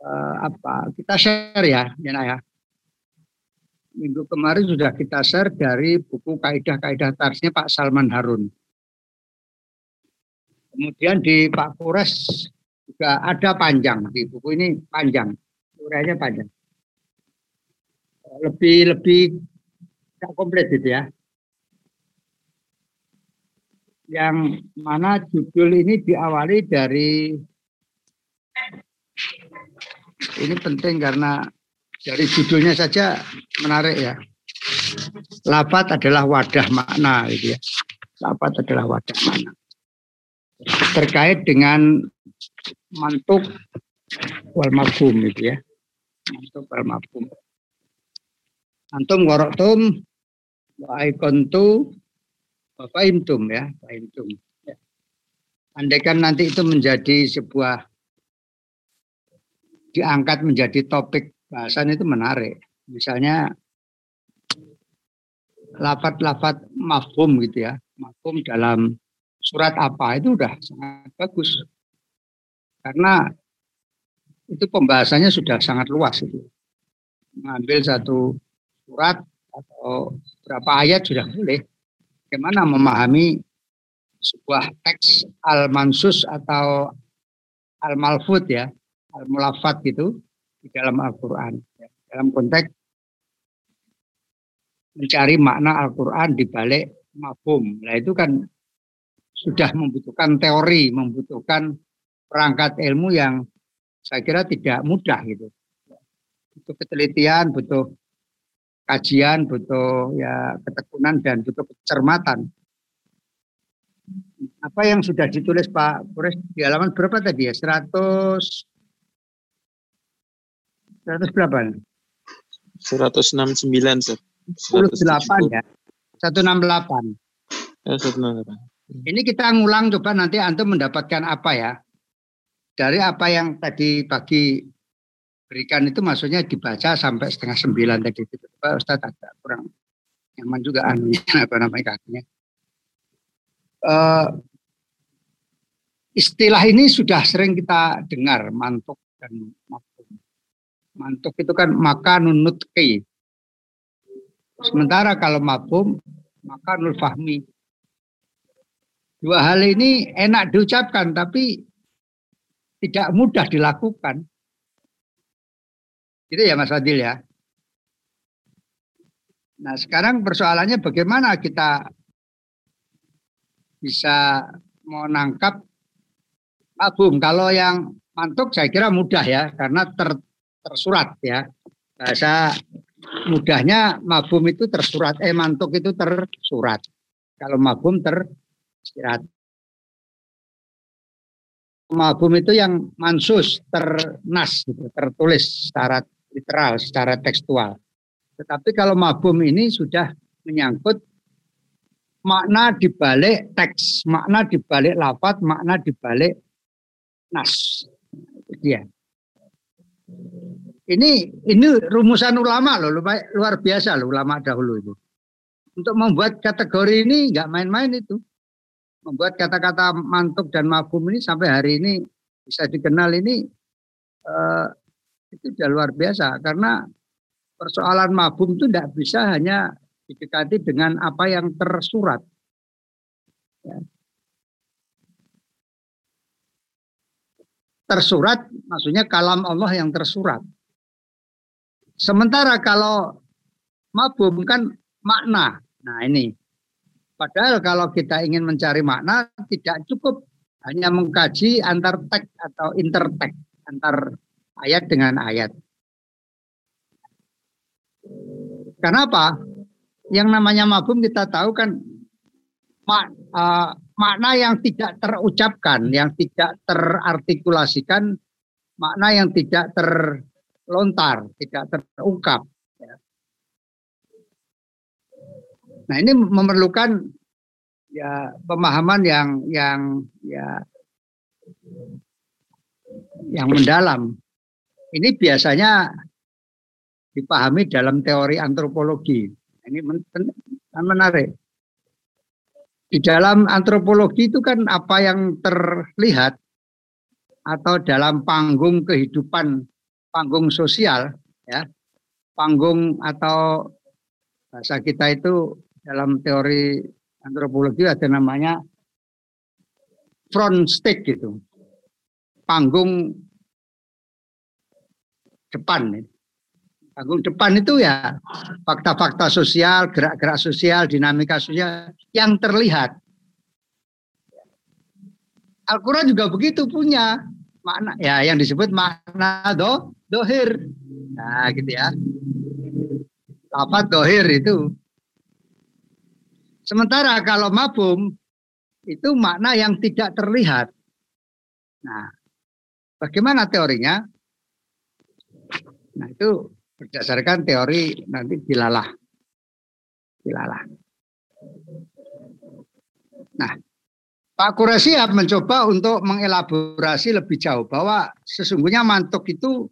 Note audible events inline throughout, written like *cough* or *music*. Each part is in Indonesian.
uh, apa kita share ya, Jana ya. Minggu kemarin sudah kita share dari buku kaidah-kaidah tarsnya Pak Salman Harun. Kemudian di Pak Kures juga ada panjang di buku ini panjang, urainya panjang. Lebih lebih tidak komplit gitu ya. Yang mana judul ini diawali dari ini penting karena dari judulnya saja menarik ya. Lapat adalah wadah makna gitu ya. Lapat adalah wadah makna. Terkait dengan mantuk wal mafhum gitu ya. Mantuk wal mafhum. Antum koroktum wa aikontu wa fahimtum ya, fahimtum. Ya. Andaikan nanti itu menjadi sebuah diangkat menjadi topik bahasan itu menarik. Misalnya lafat-lafat mafhum gitu ya. Mafhum dalam surat apa itu udah sangat bagus. Karena itu pembahasannya sudah sangat luas itu. Mengambil satu surat atau berapa ayat sudah boleh. Bagaimana memahami sebuah teks al-mansus atau al-malfud ya al-mulafat gitu di dalam Al-Quran. Ya. Dalam konteks mencari makna Al-Quran di balik mafhum. Nah itu kan sudah membutuhkan teori, membutuhkan perangkat ilmu yang saya kira tidak mudah gitu. Butuh ketelitian, butuh kajian, butuh ya ketekunan dan butuh kecermatan. Apa yang sudah ditulis Pak Kures di halaman berapa tadi ya? 100 100 berapa? 169, Sir. 168 ya. 168. Ya, 168. Ini kita ngulang coba nanti antum mendapatkan apa ya? Dari apa yang tadi pagi berikan itu maksudnya dibaca sampai setengah sembilan tadi itu. Pak Ustaz agak kurang nyaman juga anunya *laughs* apa namanya kakinya. Uh, istilah ini sudah sering kita dengar mantuk dan Mantuk itu kan maka nunut ki. Sementara kalau mafhum maka fahmi. Dua hal ini enak diucapkan tapi tidak mudah dilakukan. Gitu ya Mas Adil ya. Nah sekarang persoalannya bagaimana kita bisa menangkap mafhum. Kalau yang mantuk saya kira mudah ya karena ter, tersurat ya. Bahasa mudahnya mabum itu tersurat, eh mantuk itu tersurat. Kalau mabum tersirat. Mabum itu yang mansus, ternas, gitu, tertulis secara literal, secara tekstual. Tetapi kalau mabum ini sudah menyangkut makna dibalik teks, makna dibalik lafat, makna dibalik nas. Dia. Ini ini rumusan ulama loh, luar biasa loh ulama dahulu itu. Untuk membuat kategori ini nggak main-main itu. Membuat kata-kata mantuk dan mafhum ini sampai hari ini bisa dikenal ini uh, itu sudah luar biasa karena persoalan mafhum itu tidak bisa hanya didekati dengan apa yang tersurat. Ya. Tersurat maksudnya kalam Allah yang tersurat. Sementara kalau mabum kan makna. Nah ini. Padahal kalau kita ingin mencari makna tidak cukup hanya mengkaji antar teks atau intertek antar ayat dengan ayat. Kenapa? Yang namanya mabum kita tahu kan mak, uh, makna yang tidak terucapkan, yang tidak terartikulasikan, makna yang tidak ter lontar, tidak terungkap. Ya. Nah ini memerlukan ya pemahaman yang yang ya yang mendalam. Ini biasanya dipahami dalam teori antropologi. Ini menarik. Di dalam antropologi itu kan apa yang terlihat atau dalam panggung kehidupan panggung sosial ya panggung atau bahasa kita itu dalam teori antropologi ada namanya front stage gitu panggung depan panggung depan itu ya fakta-fakta sosial gerak-gerak sosial dinamika sosial yang terlihat. Al-Quran juga begitu punya makna ya yang disebut makna do dohir. Nah gitu ya. Lafat dohir itu. Sementara kalau mabum itu makna yang tidak terlihat. Nah bagaimana teorinya? Nah itu berdasarkan teori nanti dilalah dilalah nah Pak Kuresiap mencoba untuk mengelaborasi lebih jauh bahwa sesungguhnya mantuk itu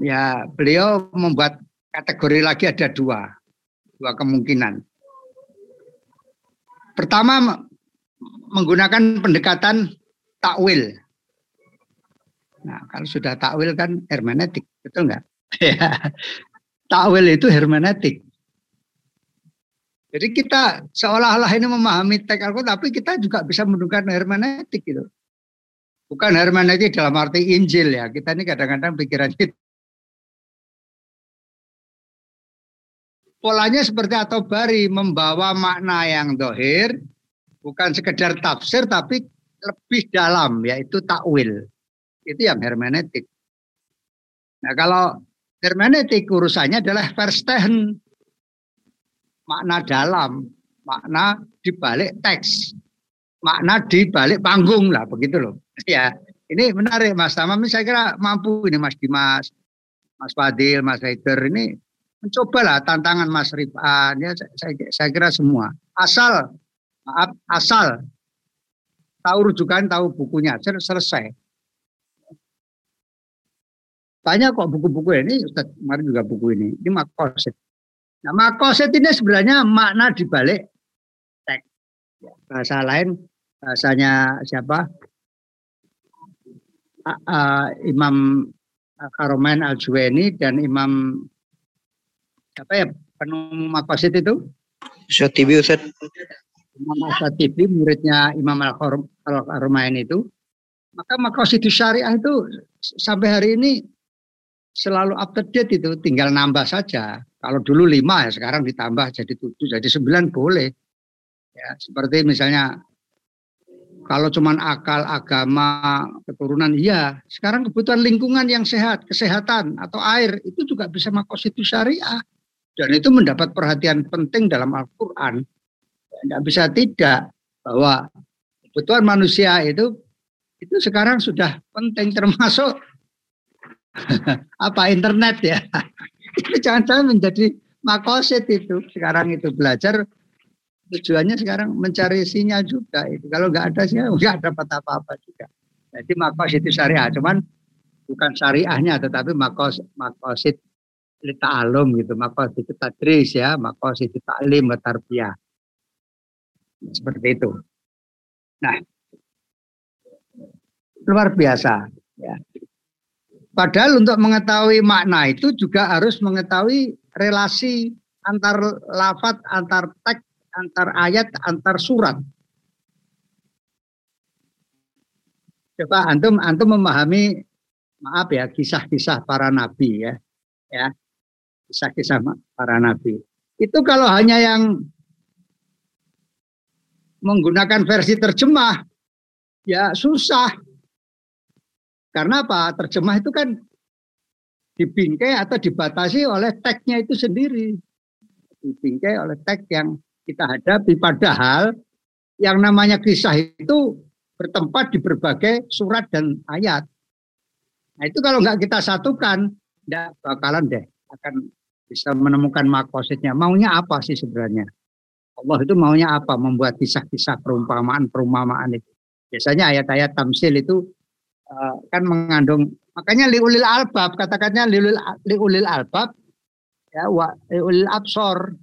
ya beliau membuat kategori lagi ada dua, dua kemungkinan. Pertama menggunakan pendekatan takwil. Nah, kalau sudah takwil kan hermeneutik, betul nggak? *laughs* takwil itu hermeneutik. Jadi kita seolah-olah ini memahami teks Al-Quran, tapi kita juga bisa menemukan hermeneutik gitu. Bukan hermeneutik dalam arti Injil ya. Kita ini kadang-kadang pikiran kita. Polanya seperti atau bari membawa makna yang dohir, bukan sekedar tafsir tapi lebih dalam yaitu takwil. Itu yang hermeneutik. Nah kalau hermeneutik urusannya adalah verstehen makna dalam, makna di balik teks, makna di balik panggung lah begitu loh. Ya, ini menarik Mas Tamam saya kira mampu ini Mas Dimas, Mas Fadil, Mas Haider ini mencobalah tantangan Mas Rifan ya saya, saya kira semua. Asal maaf asal tahu rujukan, tahu bukunya, selesai. Banyak kok buku-buku ini, Ustaz kemarin juga buku ini. Ini makosid. Nah, makoset ini sebenarnya makna dibalik teks. Bahasa lain, bahasanya siapa? Uh, uh, Imam Karomen al juweni dan Imam apa ya penemu makosid itu? Syatibi Ustaz. Imam Syatibi muridnya Imam al karomen itu. Maka makosid syariah itu sampai hari ini selalu up to date itu, tinggal nambah saja. Kalau dulu lima ya sekarang ditambah jadi tujuh, jadi sembilan boleh. Ya, seperti misalnya kalau cuman akal, agama, keturunan, iya. Sekarang kebutuhan lingkungan yang sehat, kesehatan atau air itu juga bisa makosidus syariah. Dan itu mendapat perhatian penting dalam Al-Quran. Tidak bisa tidak bahwa kebutuhan manusia itu itu sekarang sudah penting termasuk apa internet ya? Itu jangan-jangan menjadi makoset itu. Sekarang itu belajar tujuannya sekarang mencari sinyal juga itu. Kalau nggak ada sinyal *laughs* nggak dapat apa-apa juga. Jadi makoset itu syariah cuman bukan syariahnya tetapi makos makosit alum gitu. Makosit itu tadris ya makosit itu taklim tarbiyah. Seperti itu. Nah luar biasa ya Padahal untuk mengetahui makna itu juga harus mengetahui relasi antar lafat, antar teks, antar ayat, antar surat. Coba antum antum memahami maaf ya kisah-kisah para nabi ya. Ya. Kisah-kisah para nabi. Itu kalau hanya yang menggunakan versi terjemah ya susah karena apa? Terjemah itu kan dibingkai atau dibatasi oleh teksnya itu sendiri. Dibingkai oleh teks yang kita hadapi. Padahal yang namanya kisah itu bertempat di berbagai surat dan ayat. Nah itu kalau nggak kita satukan, tidak bakalan deh akan bisa menemukan makosidnya. Maunya apa sih sebenarnya? Allah itu maunya apa? Membuat kisah-kisah perumpamaan-perumpamaan itu. Biasanya ayat-ayat tamsil itu Eh, kan mengandung makanya liulil albab katakannya liulil liulil albab ya wa liulil absor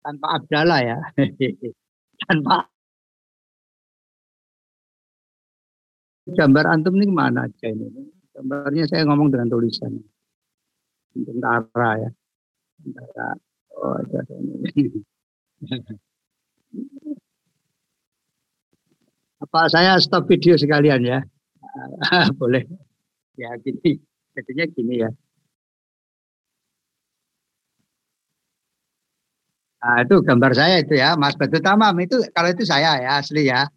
tanpa abdala ya *laughs* tanpa gambar antum ini mana aja ini Gambarnya saya ngomong dengan tulisan. Tentara ya. Tentara. Oh, ada ini. *laughs* Apa saya stop video sekalian ya? *laughs* Boleh. Ya gini. Jadinya gini ya. Nah, itu gambar saya itu ya, Mas Batu Tamam itu kalau itu saya ya asli ya.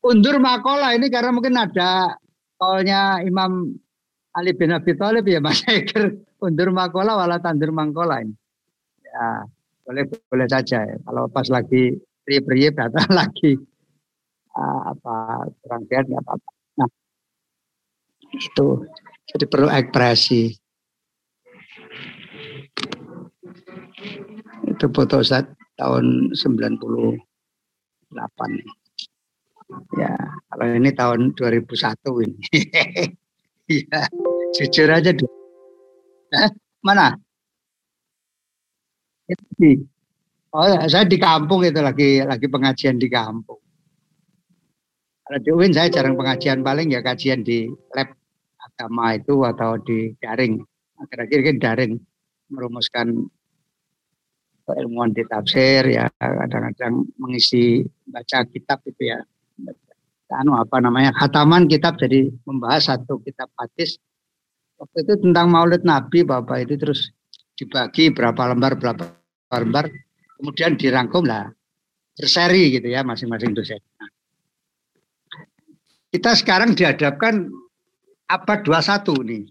Undur makola ini karena mungkin ada kolnya Imam Ali bin Abi Thalib ya Mas Eger undur makola wala tandur mangkola ini. Ya, boleh boleh saja ya. Kalau pas lagi priye-priye datang *laughs* lagi uh, apa rangkaian nggak apa-apa. Itu jadi perlu ekspresi. Itu foto saat tahun 98. Ya, kalau ini tahun 2001 ini. *laughs* Iya, jujur aja dulu. Eh, mana? Oh, saya di kampung itu lagi lagi pengajian di kampung. Kalau di UIN saya jarang pengajian paling ya kajian di lab agama itu atau di daring. Akhir-akhir kan daring merumuskan ilmuwan di tafsir ya kadang-kadang mengisi baca kitab itu ya anu apa namanya khataman kitab jadi membahas satu kitab hadis waktu itu tentang Maulid Nabi Bapak itu terus dibagi berapa lembar berapa lembar kemudian dirangkum lah berseri gitu ya masing-masing dosen. Nah, kita sekarang dihadapkan abad 21 nih.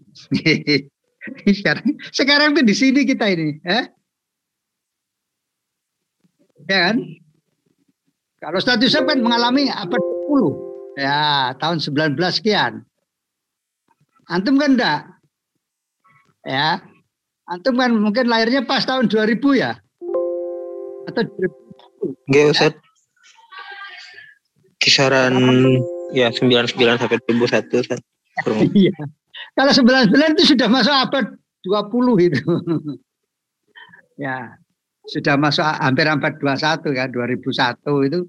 sekarang, *laughs* sekarang tuh di sini kita ini, eh? Ya kan? Kalau statusnya kan mengalami abad 20. Ya, tahun 19 sekian. Antum kan enggak? Ya. Antum kan mungkin lahirnya pas tahun 2000 ya? Atau 2000? Enggak, Ustaz. Kisaran ya 99 sampai 2001, Ustaz. *laughs* Iya. Kalau 99 itu sudah masuk abad 20 itu. *laughs* ya, sudah masuk hampir abad 21 kan, 2001 itu.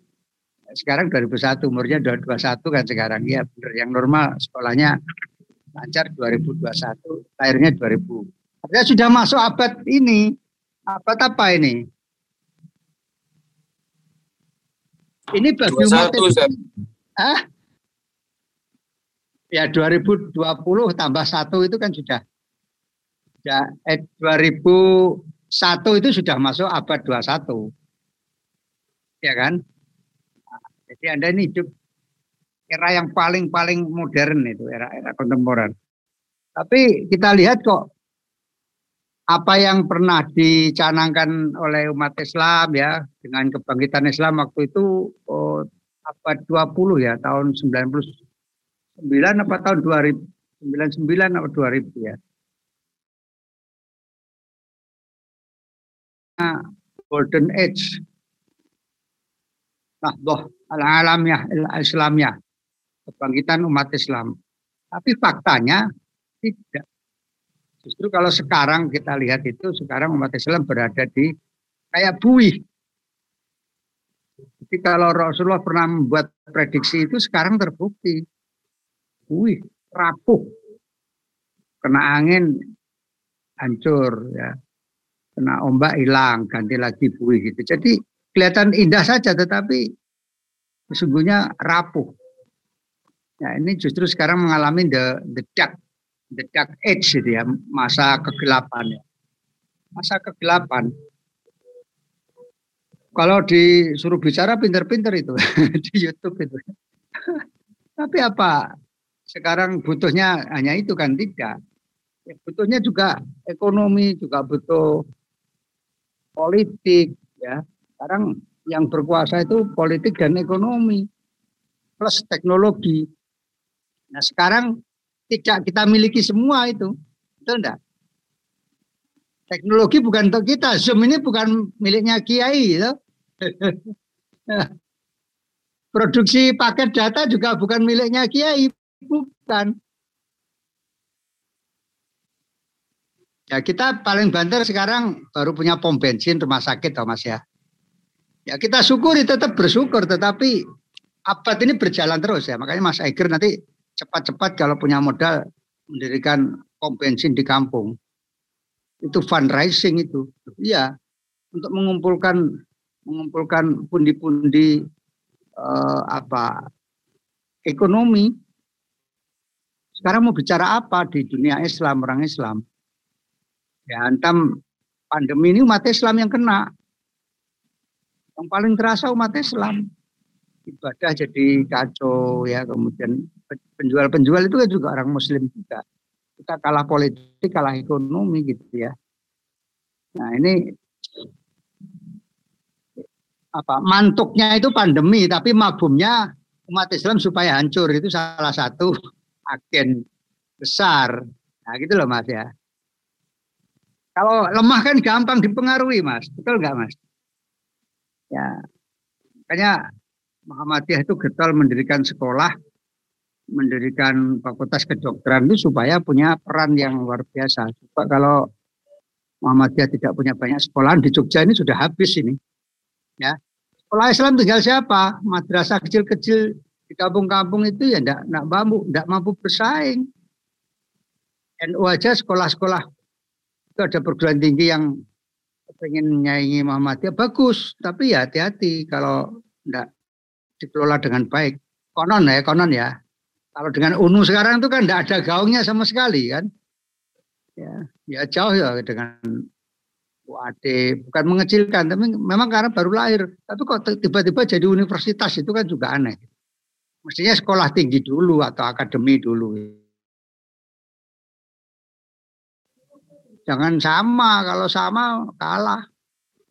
Sekarang 2001 umurnya 21 kan sekarang. Ya benar yang normal sekolahnya lancar 2021 lahirnya 2000 artinya sudah masuk abad ini. Abad apa ini? Ini bagi umat ah ya 2020 tambah satu itu kan sudah ya eh, 2001 itu sudah masuk abad 21 ya kan jadi Anda ini hidup era yang paling-paling modern itu, era-era kontemporer. Tapi kita lihat kok apa yang pernah dicanangkan oleh umat Islam ya dengan kebangkitan Islam waktu itu oh, abad 20 ya tahun 99 apa tahun 2000 99 atau 2000 ya. Nah, golden age. Nah, boh al-alamiyah al-islamiyah kebangkitan umat Islam. Tapi faktanya tidak. Justru kalau sekarang kita lihat itu sekarang umat Islam berada di kayak buih. Jadi kalau Rasulullah pernah membuat prediksi itu sekarang terbukti. Buih, rapuh. Kena angin hancur ya. Kena ombak hilang, ganti lagi buih gitu. Jadi kelihatan indah saja tetapi sesungguhnya rapuh. Ya, ini justru sekarang mengalami the, the dark, the dark age gitu ya, masa kegelapan ya. Masa kegelapan. Kalau disuruh bicara pinter-pinter itu *laughs* di YouTube itu. *laughs* Tapi apa? Sekarang butuhnya hanya itu kan tidak. Ya, butuhnya juga ekonomi, juga butuh politik ya. Sekarang yang berkuasa itu politik dan ekonomi plus teknologi. Nah sekarang tidak kita miliki semua itu, betul enggak? Teknologi bukan untuk kita, Zoom ini bukan miliknya Kiai, gitu. *laughs* Produksi paket data juga bukan miliknya Kiai, bukan. Ya kita paling banter sekarang baru punya pom bensin rumah sakit, Thomas ya. Ya kita syukuri tetap bersyukur tetapi abad ini berjalan terus ya. Makanya Mas Eger nanti cepat-cepat kalau punya modal mendirikan pom bensin di kampung. Itu fundraising itu. Iya, untuk mengumpulkan mengumpulkan pundi-pundi eh, apa ekonomi. Sekarang mau bicara apa di dunia Islam, orang Islam? Ya, antam pandemi ini umat Islam yang kena. Yang paling terasa umat Islam ibadah jadi kacau ya kemudian penjual-penjual itu kan juga orang muslim juga kita kalah politik kalah ekonomi gitu ya nah ini apa mantuknya itu pandemi tapi mabumnya umat Islam supaya hancur itu salah satu agen besar nah gitu loh mas ya kalau lemah kan gampang dipengaruhi mas betul nggak mas ya makanya Muhammadiyah itu getol mendirikan sekolah, mendirikan fakultas kedokteran itu supaya punya peran yang luar biasa. Coba kalau Muhammadiyah tidak punya banyak sekolahan di Jogja ini sudah habis ini. Ya. Sekolah Islam tinggal siapa? Madrasah kecil-kecil di kampung-kampung itu ya enggak, enggak mampu, enggak mampu bersaing. NU aja sekolah-sekolah itu ada perguruan tinggi yang pengen nyanyi Muhammadiyah bagus, tapi ya hati-hati kalau enggak dikelola dengan baik. Konon ya, konon ya. Kalau dengan UNU sekarang itu kan tidak ada gaungnya sama sekali kan. Ya, ya jauh ya dengan UAD. Bukan mengecilkan, tapi memang karena baru lahir. Tapi kok tiba-tiba jadi universitas itu kan juga aneh. Mestinya sekolah tinggi dulu atau akademi dulu. Jangan sama, kalau sama kalah.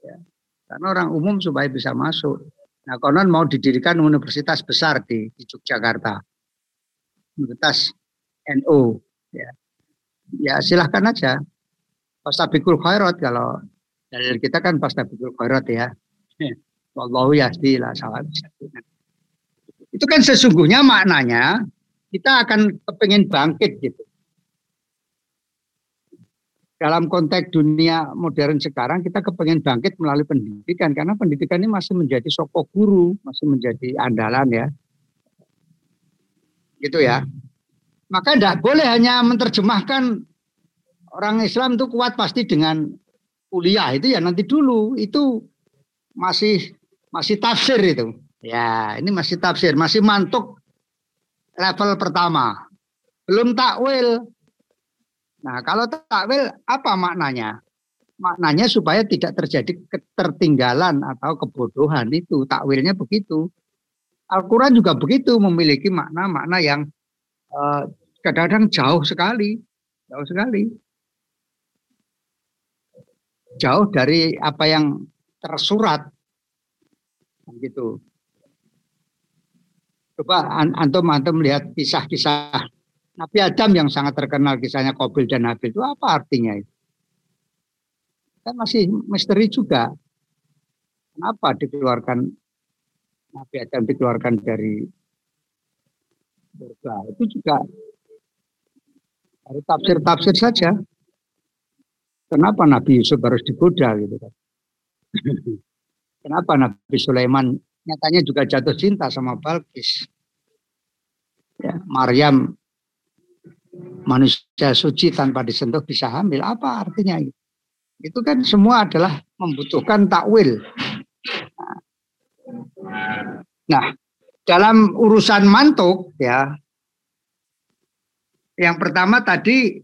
Ya. Karena orang umum supaya bisa masuk. Nah, konon mau didirikan universitas besar di, di Yogyakarta. Universitas NU. Ya. ya silahkan aja. Pastabikul khairat kalau dari kita kan pastabikul khairat ya. *laughs* Wallahu yahdi lah salah Itu kan sesungguhnya maknanya kita akan kepingin bangkit gitu dalam konteks dunia modern sekarang kita kepengen bangkit melalui pendidikan karena pendidikan ini masih menjadi soko guru, masih menjadi andalan ya. Gitu ya. Maka tidak boleh hanya menerjemahkan orang Islam itu kuat pasti dengan kuliah itu ya nanti dulu itu masih masih tafsir itu. Ya, ini masih tafsir, masih mantuk level pertama. Belum takwil, Nah, kalau takwil apa maknanya? Maknanya supaya tidak terjadi ketertinggalan atau kebodohan itu. Takwilnya begitu. Al-Quran juga begitu memiliki makna-makna yang eh, kadang-kadang jauh sekali. Jauh sekali. Jauh dari apa yang tersurat. Gitu. Coba antum antum lihat kisah-kisah Nabi Adam yang sangat terkenal kisahnya Kobil dan Habil itu apa artinya itu? Kan masih misteri juga. Kenapa dikeluarkan Nabi Adam dikeluarkan dari surga? Itu juga dari tafsir-tafsir saja. Kenapa Nabi Yusuf harus digoda gitu kan? *laughs* Kenapa Nabi Sulaiman nyatanya juga jatuh cinta sama Balkis? Ya, Maryam manusia suci tanpa disentuh bisa hamil. Apa artinya itu? Itu kan semua adalah membutuhkan takwil. Nah, dalam urusan mantuk ya, yang pertama tadi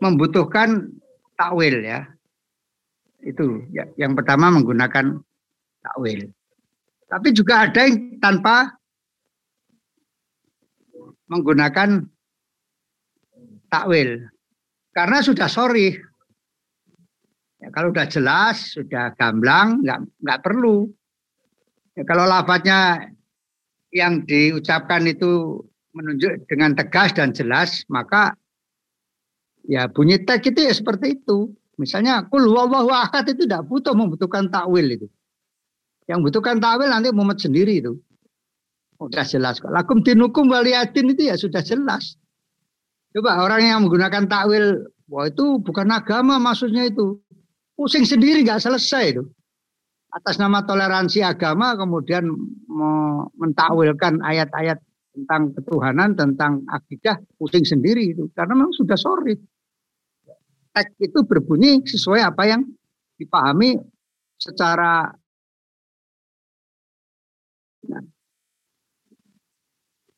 membutuhkan takwil ya. Itu ya, yang pertama menggunakan takwil. Tapi juga ada yang tanpa menggunakan takwil. Karena sudah sorry. Ya, kalau sudah jelas, sudah gamblang, nggak nggak perlu. Ya, kalau lafadznya yang diucapkan itu menunjuk dengan tegas dan jelas, maka ya bunyi tag itu ya seperti itu. Misalnya kul wallahu ahad itu tidak butuh membutuhkan takwil itu. Yang butuhkan takwil nanti Muhammad sendiri itu. Sudah jelas kok. Lakum dinukum waliyatin itu ya sudah jelas. Coba orang yang menggunakan takwil, wah itu bukan agama maksudnya itu. Pusing sendiri nggak selesai itu. Atas nama toleransi agama kemudian mentakwilkan ayat-ayat tentang ketuhanan, tentang akidah, pusing sendiri itu. Karena memang sudah sore. Teks itu berbunyi sesuai apa yang dipahami secara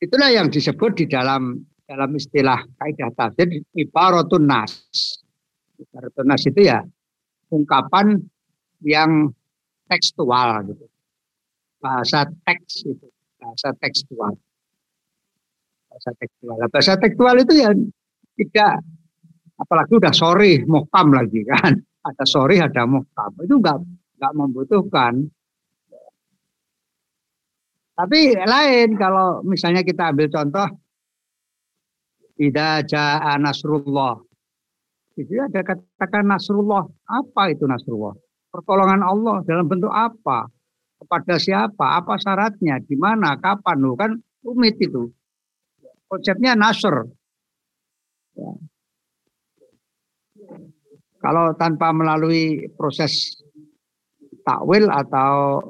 itulah yang disebut di dalam dalam istilah kaidah tafsir ibaratun nas. Ibaratun nas itu ya ungkapan yang tekstual gitu. Bahasa teks itu, bahasa tekstual bahasa tekstual. Bahasa tekstual itu ya tidak apalagi udah sorry mokam lagi kan. Ada sorry ada mokam. Itu enggak enggak membutuhkan. Tapi lain kalau misalnya kita ambil contoh tidak jaa nasrullah. Itu ada katakan nasrullah. Apa itu nasrullah? Pertolongan Allah dalam bentuk apa? Kepada siapa? Apa syaratnya? Di mana? Kapan? Loh, kan rumit itu konsepnya nasr. Ya. Kalau tanpa melalui proses takwil atau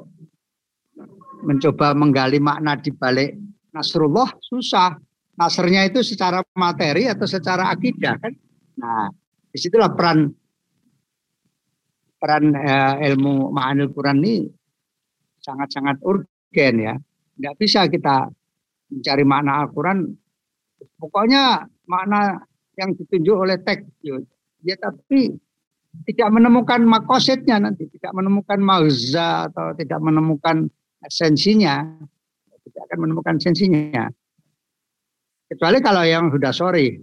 mencoba menggali makna di balik Nasrullah susah. Nasrnya itu secara materi atau secara akidah kan. Nah, di situlah peran peran eh, ilmu ma'anil Quran ini sangat-sangat urgen ya. Tidak bisa kita mencari makna Al-Quran Pokoknya makna yang ditunjuk oleh teks ya tapi tidak menemukan makosetnya nanti, tidak menemukan mauza atau tidak menemukan esensinya, tidak akan menemukan esensinya. Kecuali kalau yang sudah sorry.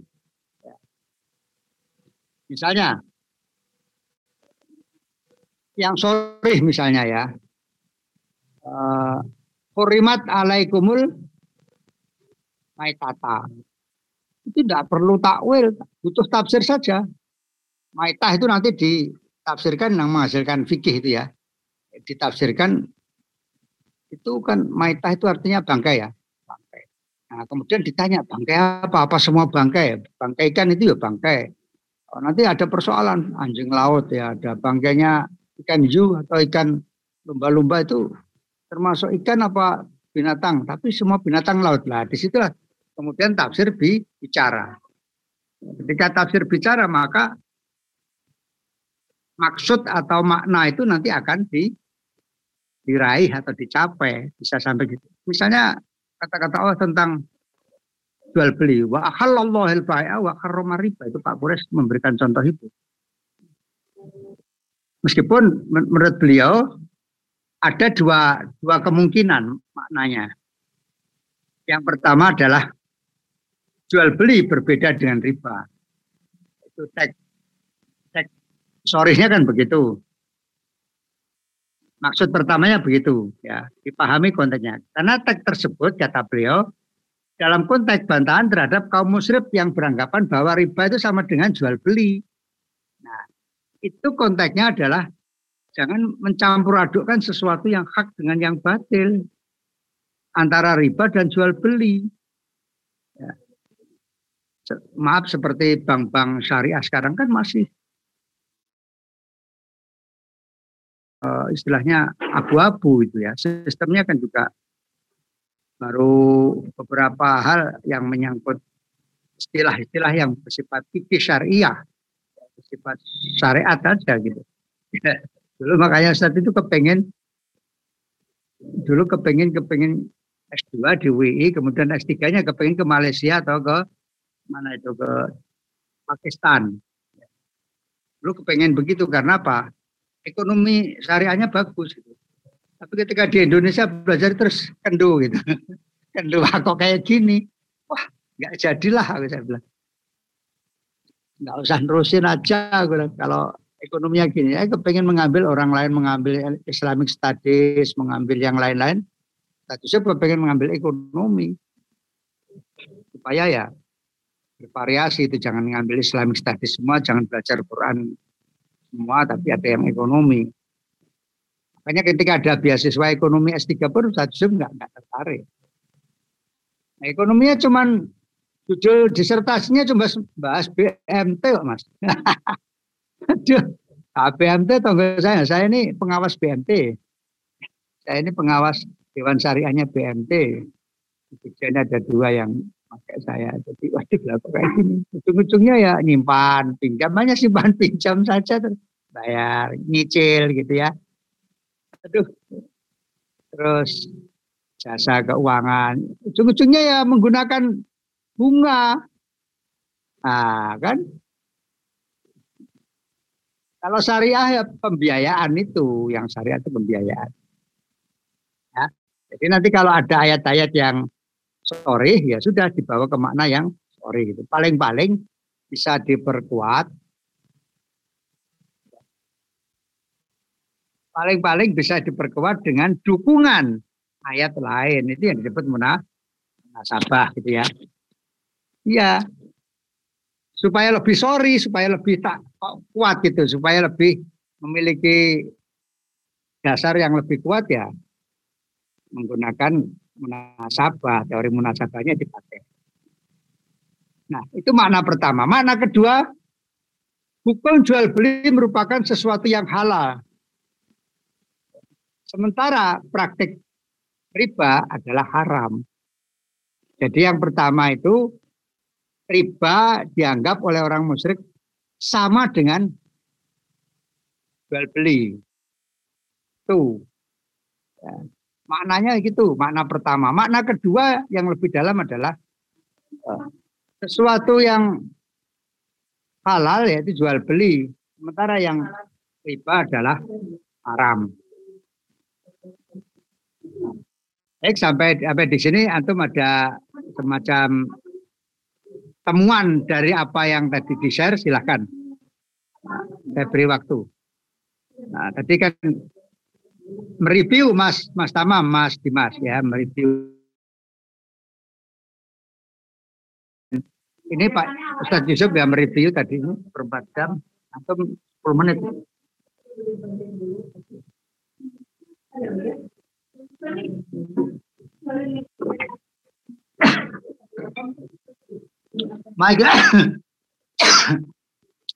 Misalnya, yang sorry misalnya ya, uh, alaikumul maitata itu tidak perlu takwil, butuh tafsir saja. Maitah itu nanti ditafsirkan yang menghasilkan fikih itu ya. Ditafsirkan itu kan maitah itu artinya bangkai ya. Bangkai. Nah, kemudian ditanya bangkai apa? Apa semua bangkai? Bangkai ikan itu ya bangkai. Oh, nanti ada persoalan anjing laut ya, ada bangkainya ikan hiu atau ikan lumba-lumba itu termasuk ikan apa binatang, tapi semua binatang laut lah. Di situlah kemudian tafsir bicara. Ketika tafsir bicara maka maksud atau makna itu nanti akan di, diraih atau dicapai bisa sampai gitu. Misalnya kata-kata Allah tentang jual beli wa halallahu bai'a wa harrama riba itu Pak Kures memberikan contoh itu. Meskipun menurut beliau ada dua dua kemungkinan maknanya. Yang pertama adalah jual beli berbeda dengan riba. Itu teks teks sorrynya kan begitu. Maksud pertamanya begitu ya, dipahami konteksnya. Karena teks tersebut kata beliau dalam konteks bantahan terhadap kaum musyrik yang beranggapan bahwa riba itu sama dengan jual beli. Nah, itu konteksnya adalah jangan mencampur adukkan sesuatu yang hak dengan yang batil antara riba dan jual beli maaf seperti bank-bank syariah sekarang kan masih uh, istilahnya abu-abu itu ya. Sistemnya kan juga baru beberapa hal yang menyangkut istilah-istilah yang bersifat fikih syariah, bersifat syariat aja gitu. *laughs* dulu makanya saat itu kepengen dulu kepengen kepengen S2 di WI, kemudian S3-nya kepengen ke Malaysia atau ke mana itu ke Pakistan. Lu kepengen begitu karena apa? Ekonomi syariahnya bagus. Gitu. Tapi ketika di Indonesia belajar terus kendu gitu. *laughs* kendu kok kayak gini. Wah, nggak jadilah aku saya bilang. Nggak usah nerusin aja aku. Kalau ekonominya gini, ya kepengen mengambil orang lain mengambil Islamic Studies, mengambil yang lain-lain. Statusnya kepengen mengambil ekonomi. Supaya ya bervariasi itu jangan ngambil Islamic Studies semua, jangan belajar Quran semua, tapi ada yang ekonomi. Makanya ketika ada beasiswa ekonomi S3 pun saya justru nggak, tertarik. Nah, ekonominya cuman judul disertasinya cuma bahas BMT kok mas. *laughs* Aduh, BMT tunggu saya, saya ini pengawas BMT. Saya ini pengawas Dewan Syariahnya BMT. Jogja ada dua yang pakai saya. Jadi wajib lah kayak gini. Ujung-ujungnya ya nyimpan, pinjam, banyak simpan *laughs* pinjam saja terus bayar, nyicil gitu ya. Aduh. Terus jasa keuangan. Ujung-ujungnya ya menggunakan bunga. Nah, kan kalau syariah ya pembiayaan itu, yang syariah itu pembiayaan. Ya. Jadi nanti kalau ada ayat-ayat yang sorry, ya sudah dibawa ke makna yang sorry gitu. Paling-paling bisa diperkuat. Paling-paling bisa diperkuat dengan dukungan ayat lain. Itu yang disebut munasabah gitu ya. Iya, supaya lebih sorry, supaya lebih tak kuat gitu, supaya lebih memiliki dasar yang lebih kuat ya menggunakan munasabah, teori munasabahnya dipakai. Nah, itu makna pertama. Makna kedua, hukum jual beli merupakan sesuatu yang halal. Sementara praktik riba adalah haram. Jadi yang pertama itu riba dianggap oleh orang musyrik sama dengan jual beli. Itu. Ya. Maknanya gitu, makna pertama. Makna kedua yang lebih dalam adalah uh, sesuatu yang halal yaitu jual beli. Sementara yang riba adalah haram. Baik, sampai sampai di sini antum ada semacam temuan dari apa yang tadi di-share silahkan. Saya beri waktu. Nah, tadi kan mereview Mas Mas Tamam, Mas Dimas ya, mereview. Ini Pak Ustadz Yusuf ya mereview tadi ini berempat jam atau 10 menit. Mike,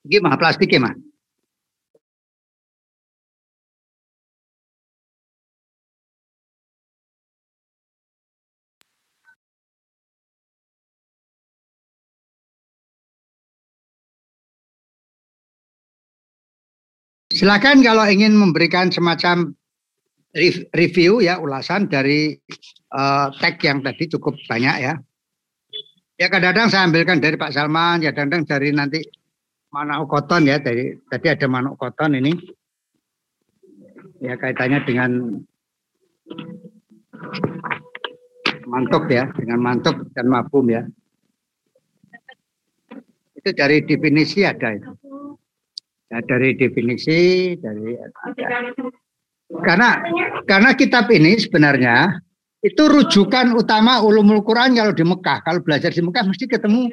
gimana *coughs* plastik gimana? Silakan kalau ingin memberikan semacam review ya ulasan dari uh, tag yang tadi cukup banyak ya. Ya kadang-kadang saya ambilkan dari Pak Salman, ya kadang-kadang dari nanti Manuk Koton ya, dari tadi ada Manuk Koton ini. Ya kaitannya dengan mantuk ya, dengan mantuk dan mabum ya. Itu dari definisi ada itu. Ya, dari definisi dari. Karena karena kitab ini sebenarnya itu rujukan utama ulumul Quran kalau di Mekah. Kalau belajar di Mekah mesti ketemu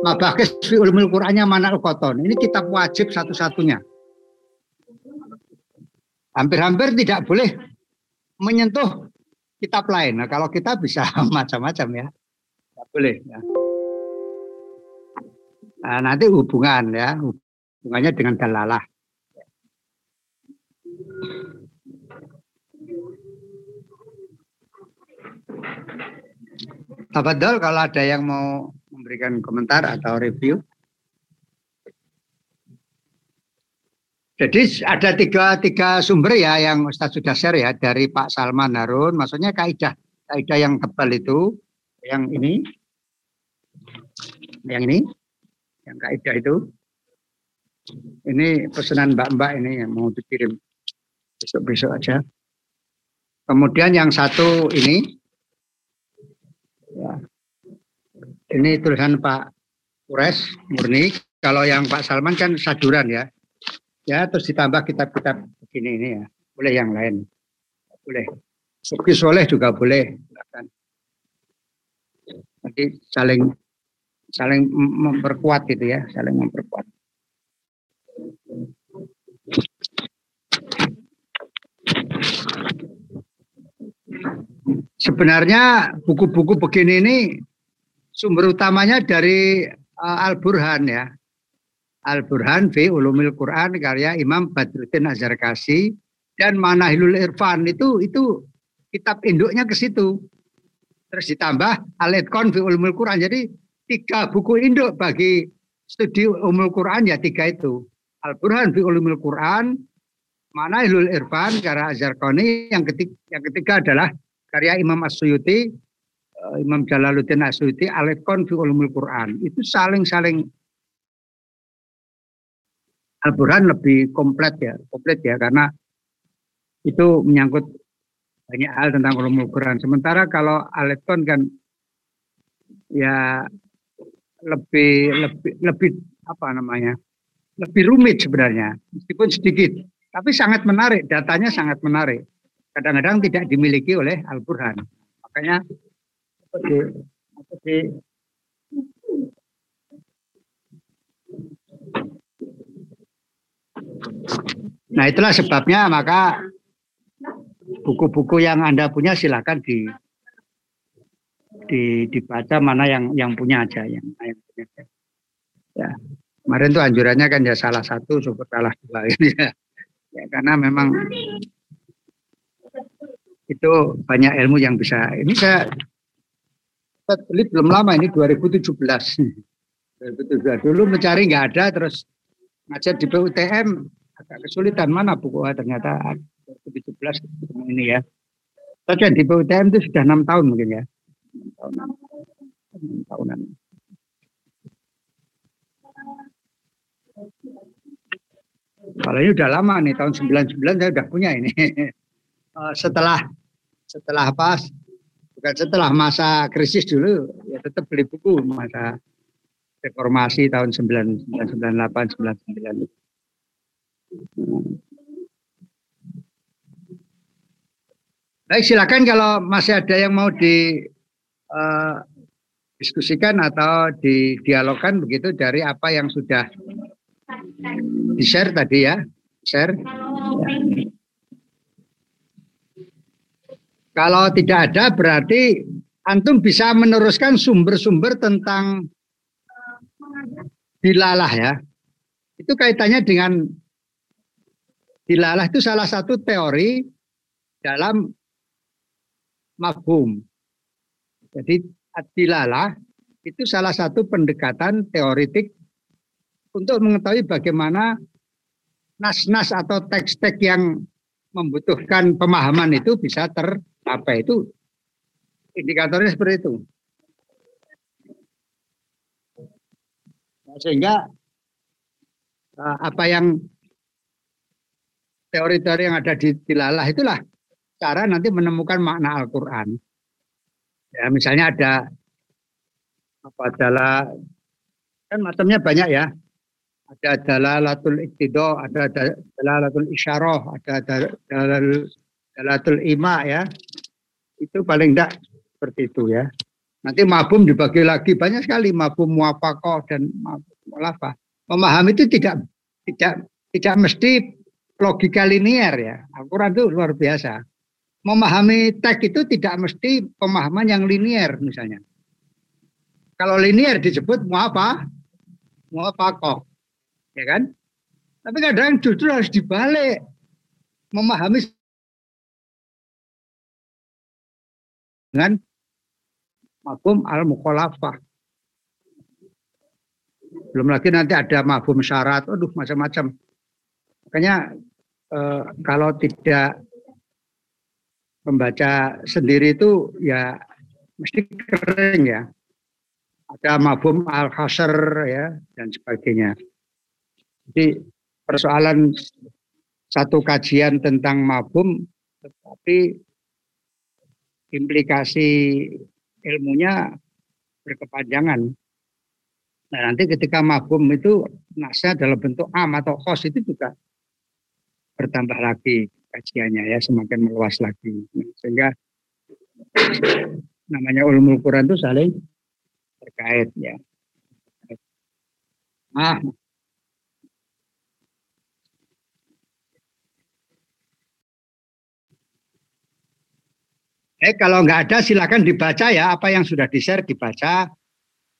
Mabakis fi ulumul Qurannya mana koton. Ini kitab wajib satu-satunya. Hampir-hampir tidak boleh menyentuh kitab lain. Nah, kalau kita bisa *laughs* macam-macam ya. Tidak boleh ya. Nah, nanti hubungan ya, hubungannya dengan dalalah. Tafadol kalau ada yang mau memberikan komentar atau review. Jadi ada tiga, tiga sumber ya yang Ustaz sudah share ya dari Pak Salman Harun. Maksudnya kaidah kaidah yang tebal itu yang ini, yang ini, yang kaidah itu. Ini pesanan mbak-mbak ini yang mau dikirim besok-besok aja. Kemudian yang satu ini, Ya. Ini tulisan Pak Ures murni. Kalau yang Pak Salman kan saduran ya. Ya terus ditambah kitab-kitab begini ini ya. Boleh yang lain. Boleh. Suki soleh juga boleh. Nanti saling saling memperkuat gitu ya, saling memperkuat. Sebenarnya buku-buku begini ini sumber utamanya dari uh, Al-Burhan ya. Al-Burhan fi Ulumil Quran karya Imam Badruddin Azharkasi dan Manahilul Irfan itu itu kitab induknya ke situ. terus ditambah Al-Itqan fi Ulumul Quran. Jadi tiga buku induk bagi studi Umul Quran ya tiga itu. Al-Burhan fi Ulumul Quran, Mana Ilul Irfan karya Azharqani, yang ketiga, yang ketiga adalah karya Imam Asyuyuti, eh, Imam Jalaluddin Asyuyuti, Al-Itqan fi Ulumul Quran. Itu saling-saling Al-Burhan lebih komplit ya, komplit ya karena itu menyangkut banyak hal tentang ulumul Quran. Sementara kalau Aleton kan ya lebih lebih lebih apa namanya lebih rumit sebenarnya meskipun sedikit tapi sangat menarik datanya sangat menarik kadang-kadang tidak dimiliki oleh Al Burhan makanya seperti Nah itulah sebabnya maka buku-buku yang Anda punya silakan di, di dibaca mana yang yang punya aja yang, yang punya aja. Ya. Kemarin tuh anjurannya kan ya salah satu super salah dua *laughs* ini ya. ya. Karena memang itu banyak ilmu yang bisa. Ini saya, saya belum lama ini 2017. 2017 dulu mencari nggak ada terus ngajar di PUTM agak kesulitan mana buku ternyata 2017 ini ya. Saja di PUTM itu sudah enam tahun mungkin ya. tahunan. tahunan. Kalau ini udah lama nih tahun 99 saya udah punya ini. *laughs* Eh, setelah setelah apa? Bukan setelah masa krisis dulu ya tetap beli buku masa reformasi tahun 1998 99. Baik, silakan kalau masih ada yang mau di uh, diskusikan atau didialogkan begitu dari apa yang sudah di share tadi ya, share. Kalau tidak ada berarti antum bisa meneruskan sumber-sumber tentang dilalah ya. Itu kaitannya dengan dilalah itu salah satu teori dalam mafhum. Jadi adilalah itu salah satu pendekatan teoritik untuk mengetahui bagaimana nas-nas atau teks-teks yang membutuhkan pemahaman itu bisa tercapai. Itu indikatornya seperti itu. Sehingga eh, apa yang teori-teori yang ada di dilalah itulah cara nanti menemukan makna Al-Quran. Ya, misalnya ada apa adalah kan macamnya banyak ya. Ada dalalatul iktido, ada dalalatul isyarah, ada dalalatul ima ya. Itu paling tidak seperti itu ya. Nanti mabum dibagi lagi banyak sekali mabum muafakoh dan mabum mulafah. Memahami itu tidak tidak tidak mesti logika linier ya. Al-Quran itu luar biasa memahami teks itu tidak mesti pemahaman yang linier misalnya. Kalau linier disebut mau apa? Ya kan? Tapi kadang justru harus dibalik. Memahami dengan mafhum al-mukhalafah. Belum lagi nanti ada mafhum syarat, aduh macam-macam. Makanya eh, kalau tidak membaca sendiri itu ya mesti kering ya. Ada mabum al-khasr ya dan sebagainya. Jadi persoalan satu kajian tentang mabum tetapi implikasi ilmunya berkepanjangan. Nah nanti ketika mabum itu nasnya dalam bentuk am atau khos itu juga bertambah lagi kajiannya ya semakin meluas lagi sehingga namanya ulumul Quran itu saling terkait ya. Ah. Eh kalau nggak ada silakan dibaca ya apa yang sudah di share dibaca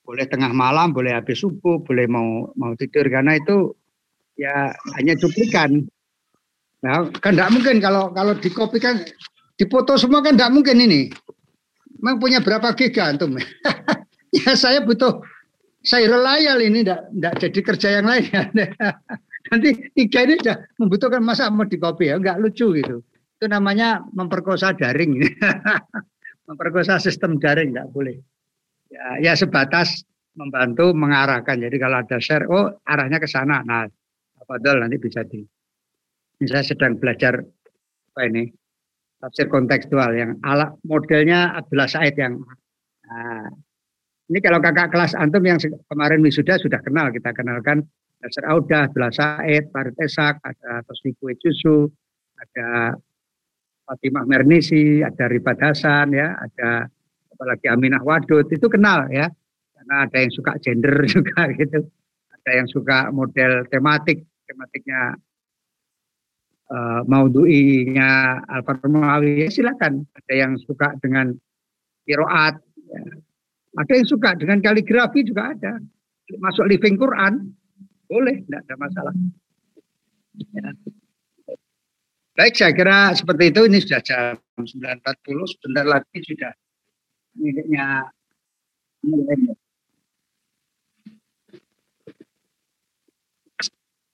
boleh tengah malam boleh habis subuh boleh mau mau tidur karena itu ya hanya cuplikan Nah, kan tidak mungkin kalau kalau dikopikan, dipoto semua kan tidak mungkin ini. Memang punya berapa giga antum? *laughs* ya saya butuh saya layal ini tidak jadi kerja yang lain. *laughs* Nanti tiga ini sudah membutuhkan masa mau di copy ya, nggak lucu gitu. Itu namanya memperkosa daring. *laughs* memperkosa sistem daring nggak boleh. Ya, ya sebatas membantu mengarahkan. Jadi kalau ada share, oh arahnya ke sana. Nah, padahal nanti bisa di. Saya sedang belajar apa ini tafsir kontekstual yang ala modelnya Abdullah Said yang nah, ini kalau kakak kelas antum yang kemarin wisuda sudah kenal, kita kenalkan Dasar Audah, Abdullah Said, Farid Esak, ada Tosniku Ejusu, ada Fatimah Mernisi, ada Ribad Hasan, ya, ada apalagi Aminah Wadud, itu kenal ya. Karena ada yang suka gender *laughs* juga gitu. Ada yang suka model tematik, tematiknya uh, maudu'inya Al-Farmawi, ya silakan. Ada yang suka dengan kiroat, ya ada yang suka dengan kaligrafi juga ada. Masuk living Quran, boleh, tidak ada masalah. Ya. Baik, saya kira seperti itu. Ini sudah jam 9.40, sebentar lagi sudah miliknya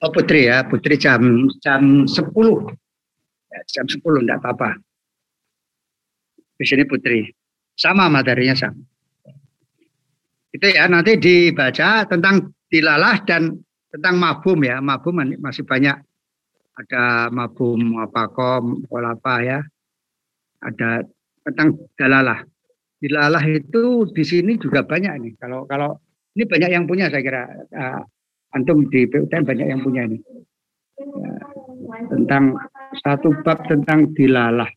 Oh Putri ya, Putri jam jam 10. Ya, jam 10 enggak apa-apa. Di sini Putri. Sama materinya sama. Itu ya nanti dibaca tentang dilalah dan tentang mabum ya. Mabum masih banyak ada mabum apa kom apa ya. Ada tentang dalalah. Dilalah itu di sini juga banyak nih. Kalau kalau ini banyak yang punya saya kira uh, antum di PUTN banyak yang punya ini. Ya, tentang satu bab tentang dilalah.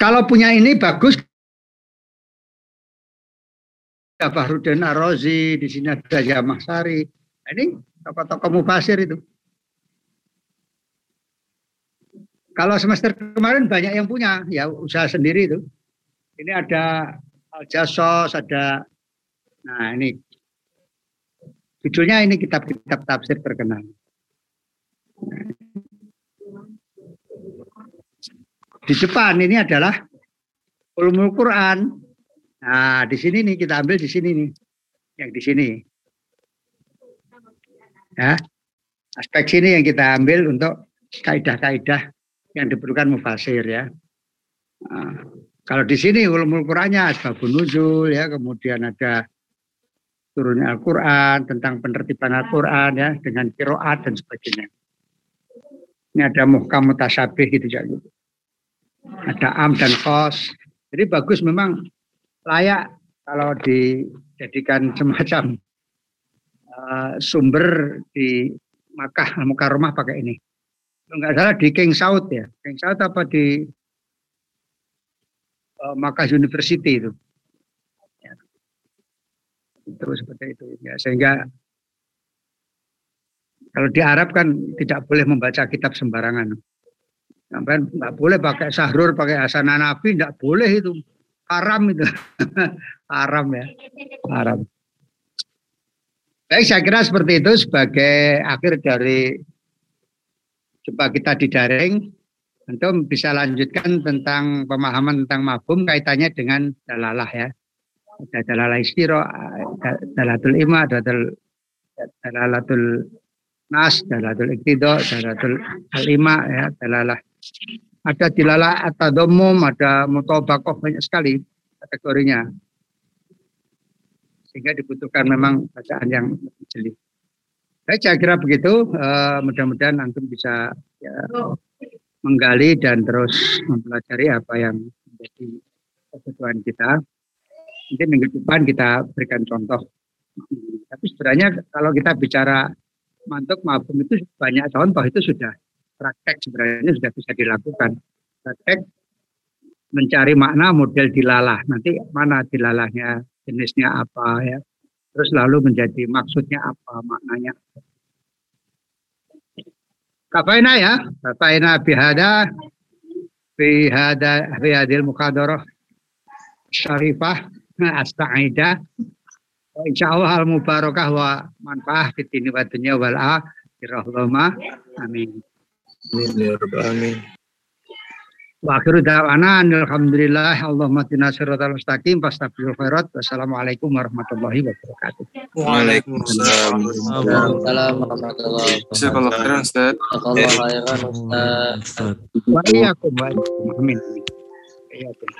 Kalau punya ini bagus. Ada Fahrudin Arozi, di sini ada Yamah Sari. Nah, ini tokoh-tokoh mubasir itu. Kalau semester kemarin banyak yang punya, ya usaha sendiri itu. Ini ada Al-Jasos, ada, nah ini judulnya ini kitab-kitab tafsir terkenal. Di depan ini adalah ulumul Quran. Nah, di sini nih kita ambil di sini nih. Yang di sini. Ya. Aspek sini yang kita ambil untuk kaidah-kaidah yang diperlukan mufasir ya. Nah, kalau di sini ulumul Qurannya asbabun nuzul ya, kemudian ada turunnya Al-Quran, tentang penertiban Al-Quran ya, dengan kiroat dan sebagainya. Ini ada muhkam mutasyabih gitu ya. Ada am dan kos. Jadi bagus memang layak kalau dijadikan semacam uh, sumber di Makkah muka rumah pakai ini. Enggak salah di King Saud ya. King Saud apa di uh, Makkah University itu. Ya. Itu seperti itu ya. Sehingga kalau di Arab kan tidak boleh membaca kitab sembarangan. Sampai nggak boleh pakai sahrur, pakai asana nabi, nggak boleh itu. Haram itu. *laughs* Haram ya. Haram. Baik, saya kira seperti itu sebagai akhir dari jumpa kita di daring. Tentu bisa lanjutkan tentang pemahaman tentang mabum kaitannya dengan dalalah ya. Ada dalalah istiro, dalatul ima, dalatul, dalalatul nas, dalatul iktido, dalatul alima ya, dalalah ada dilala atau domum, ada mutobakoh banyak sekali kategorinya. Sehingga dibutuhkan memang bacaan yang jeli. Baik, saya kira begitu. Uh, Mudah-mudahan antum bisa ya, menggali dan terus mempelajari apa yang menjadi kebutuhan kita. Nanti minggu depan kita berikan contoh. Tapi sebenarnya kalau kita bicara mantuk mabum itu banyak contoh itu sudah praktek sebenarnya sudah bisa dilakukan. Praktek mencari makna model dilalah. Nanti mana dilalahnya, jenisnya apa ya. Terus lalu menjadi maksudnya apa, maknanya. Kafaina ya, kafaina bihada bihada bihadil mukadarah syarifah asta'ida insya Allah al mubarakah wa manfaah fitini wa dunya wal amin Amin. Wa akhiru da'wana alhamdulillah Allahumma tina siratal mustaqim khairat. Wassalamualaikum warahmatullahi wabarakatuh. Waalaikumsalam. Waalaikumsalam warahmatullahi wabarakatuh. Jazakallah khairan Ustaz. Jazakallah khairan Ustaz. Wa iyyakum wa iyyakum. Amin. Iyyakum.